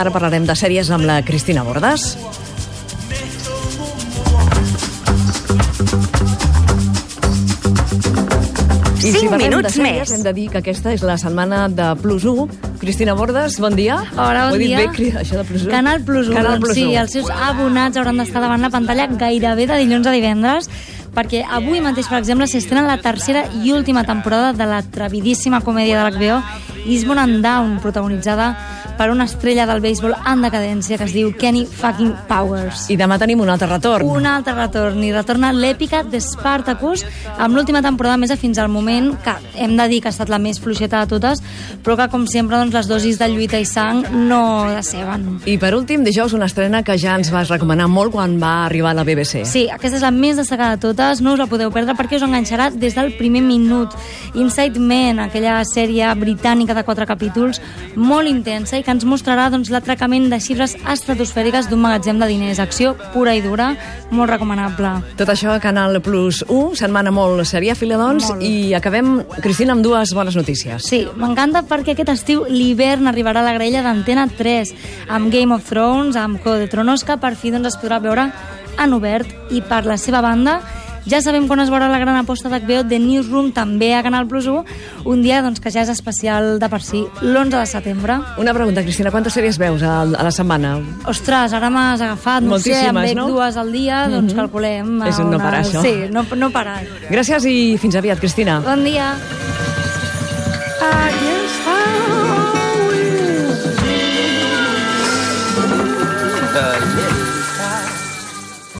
Ara parlarem de sèries amb la Cristina Bordes. I si parlem de minuts sèries, més. Hem de dir que aquesta és la setmana de Plus 1. Cristina Bordes, bon dia. Hola, Ho bon he dit dia. bé, Cri- això de Plus 1? Canal Plus 1, Canal doncs Plus sí, 1. els seus abonats hauran d'estar davant la pantalla gairebé de dilluns a divendres, perquè avui mateix, per exemple, s'estrena la tercera i última temporada de l'atrevidíssima comèdia de l'HBO Eastbound and Down, protagonitzada per una estrella del béisbol en decadència que es diu Kenny fucking Powers. I demà tenim un altre retorn. Un altre retorn, i retorna l'èpica de Spartacus amb l'última temporada més a fins al moment, que hem de dir que ha estat la més fluixeta de totes, però que, com sempre, doncs, les dosis de lluita i sang no deceben. I per últim, dijous una estrena que ja ens vas recomanar molt quan va arribar a la BBC. Sí, aquesta és la més destacada de totes, no us la podeu perdre perquè us enganxarà des del primer minut. Inside Man, aquella sèrie britànica de quatre capítols, molt intensa i que ens mostrarà doncs, l'atracament de xifres estratosfèriques d'un magatzem de diners. Acció pura i dura, molt recomanable. Tot això a Canal Plus 1, setmana molt seriàfila, doncs, Molt. i acabem, Cristina, amb dues bones notícies. Sí, m'encanta perquè aquest estiu l'hivern arribarà a la graella d'Antena 3 amb Game of Thrones, amb Juego de Tronos, que per fi doncs, es podrà veure en obert i per la seva banda ja sabem quan es veurà la gran aposta d'HBO de Newsroom també a Canal Plus 1, un dia doncs, que ja és especial de per si, l'11 de setembre. Una pregunta, Cristina, quantes sèries veus a, a la setmana? Ostres, ara m'has agafat, no sé, em veig no? dues al dia, doncs calculem... És un no una- parar, això. Sí, no, no parar. Gràcies i fins aviat, Cristina. Bon dia. Adiós.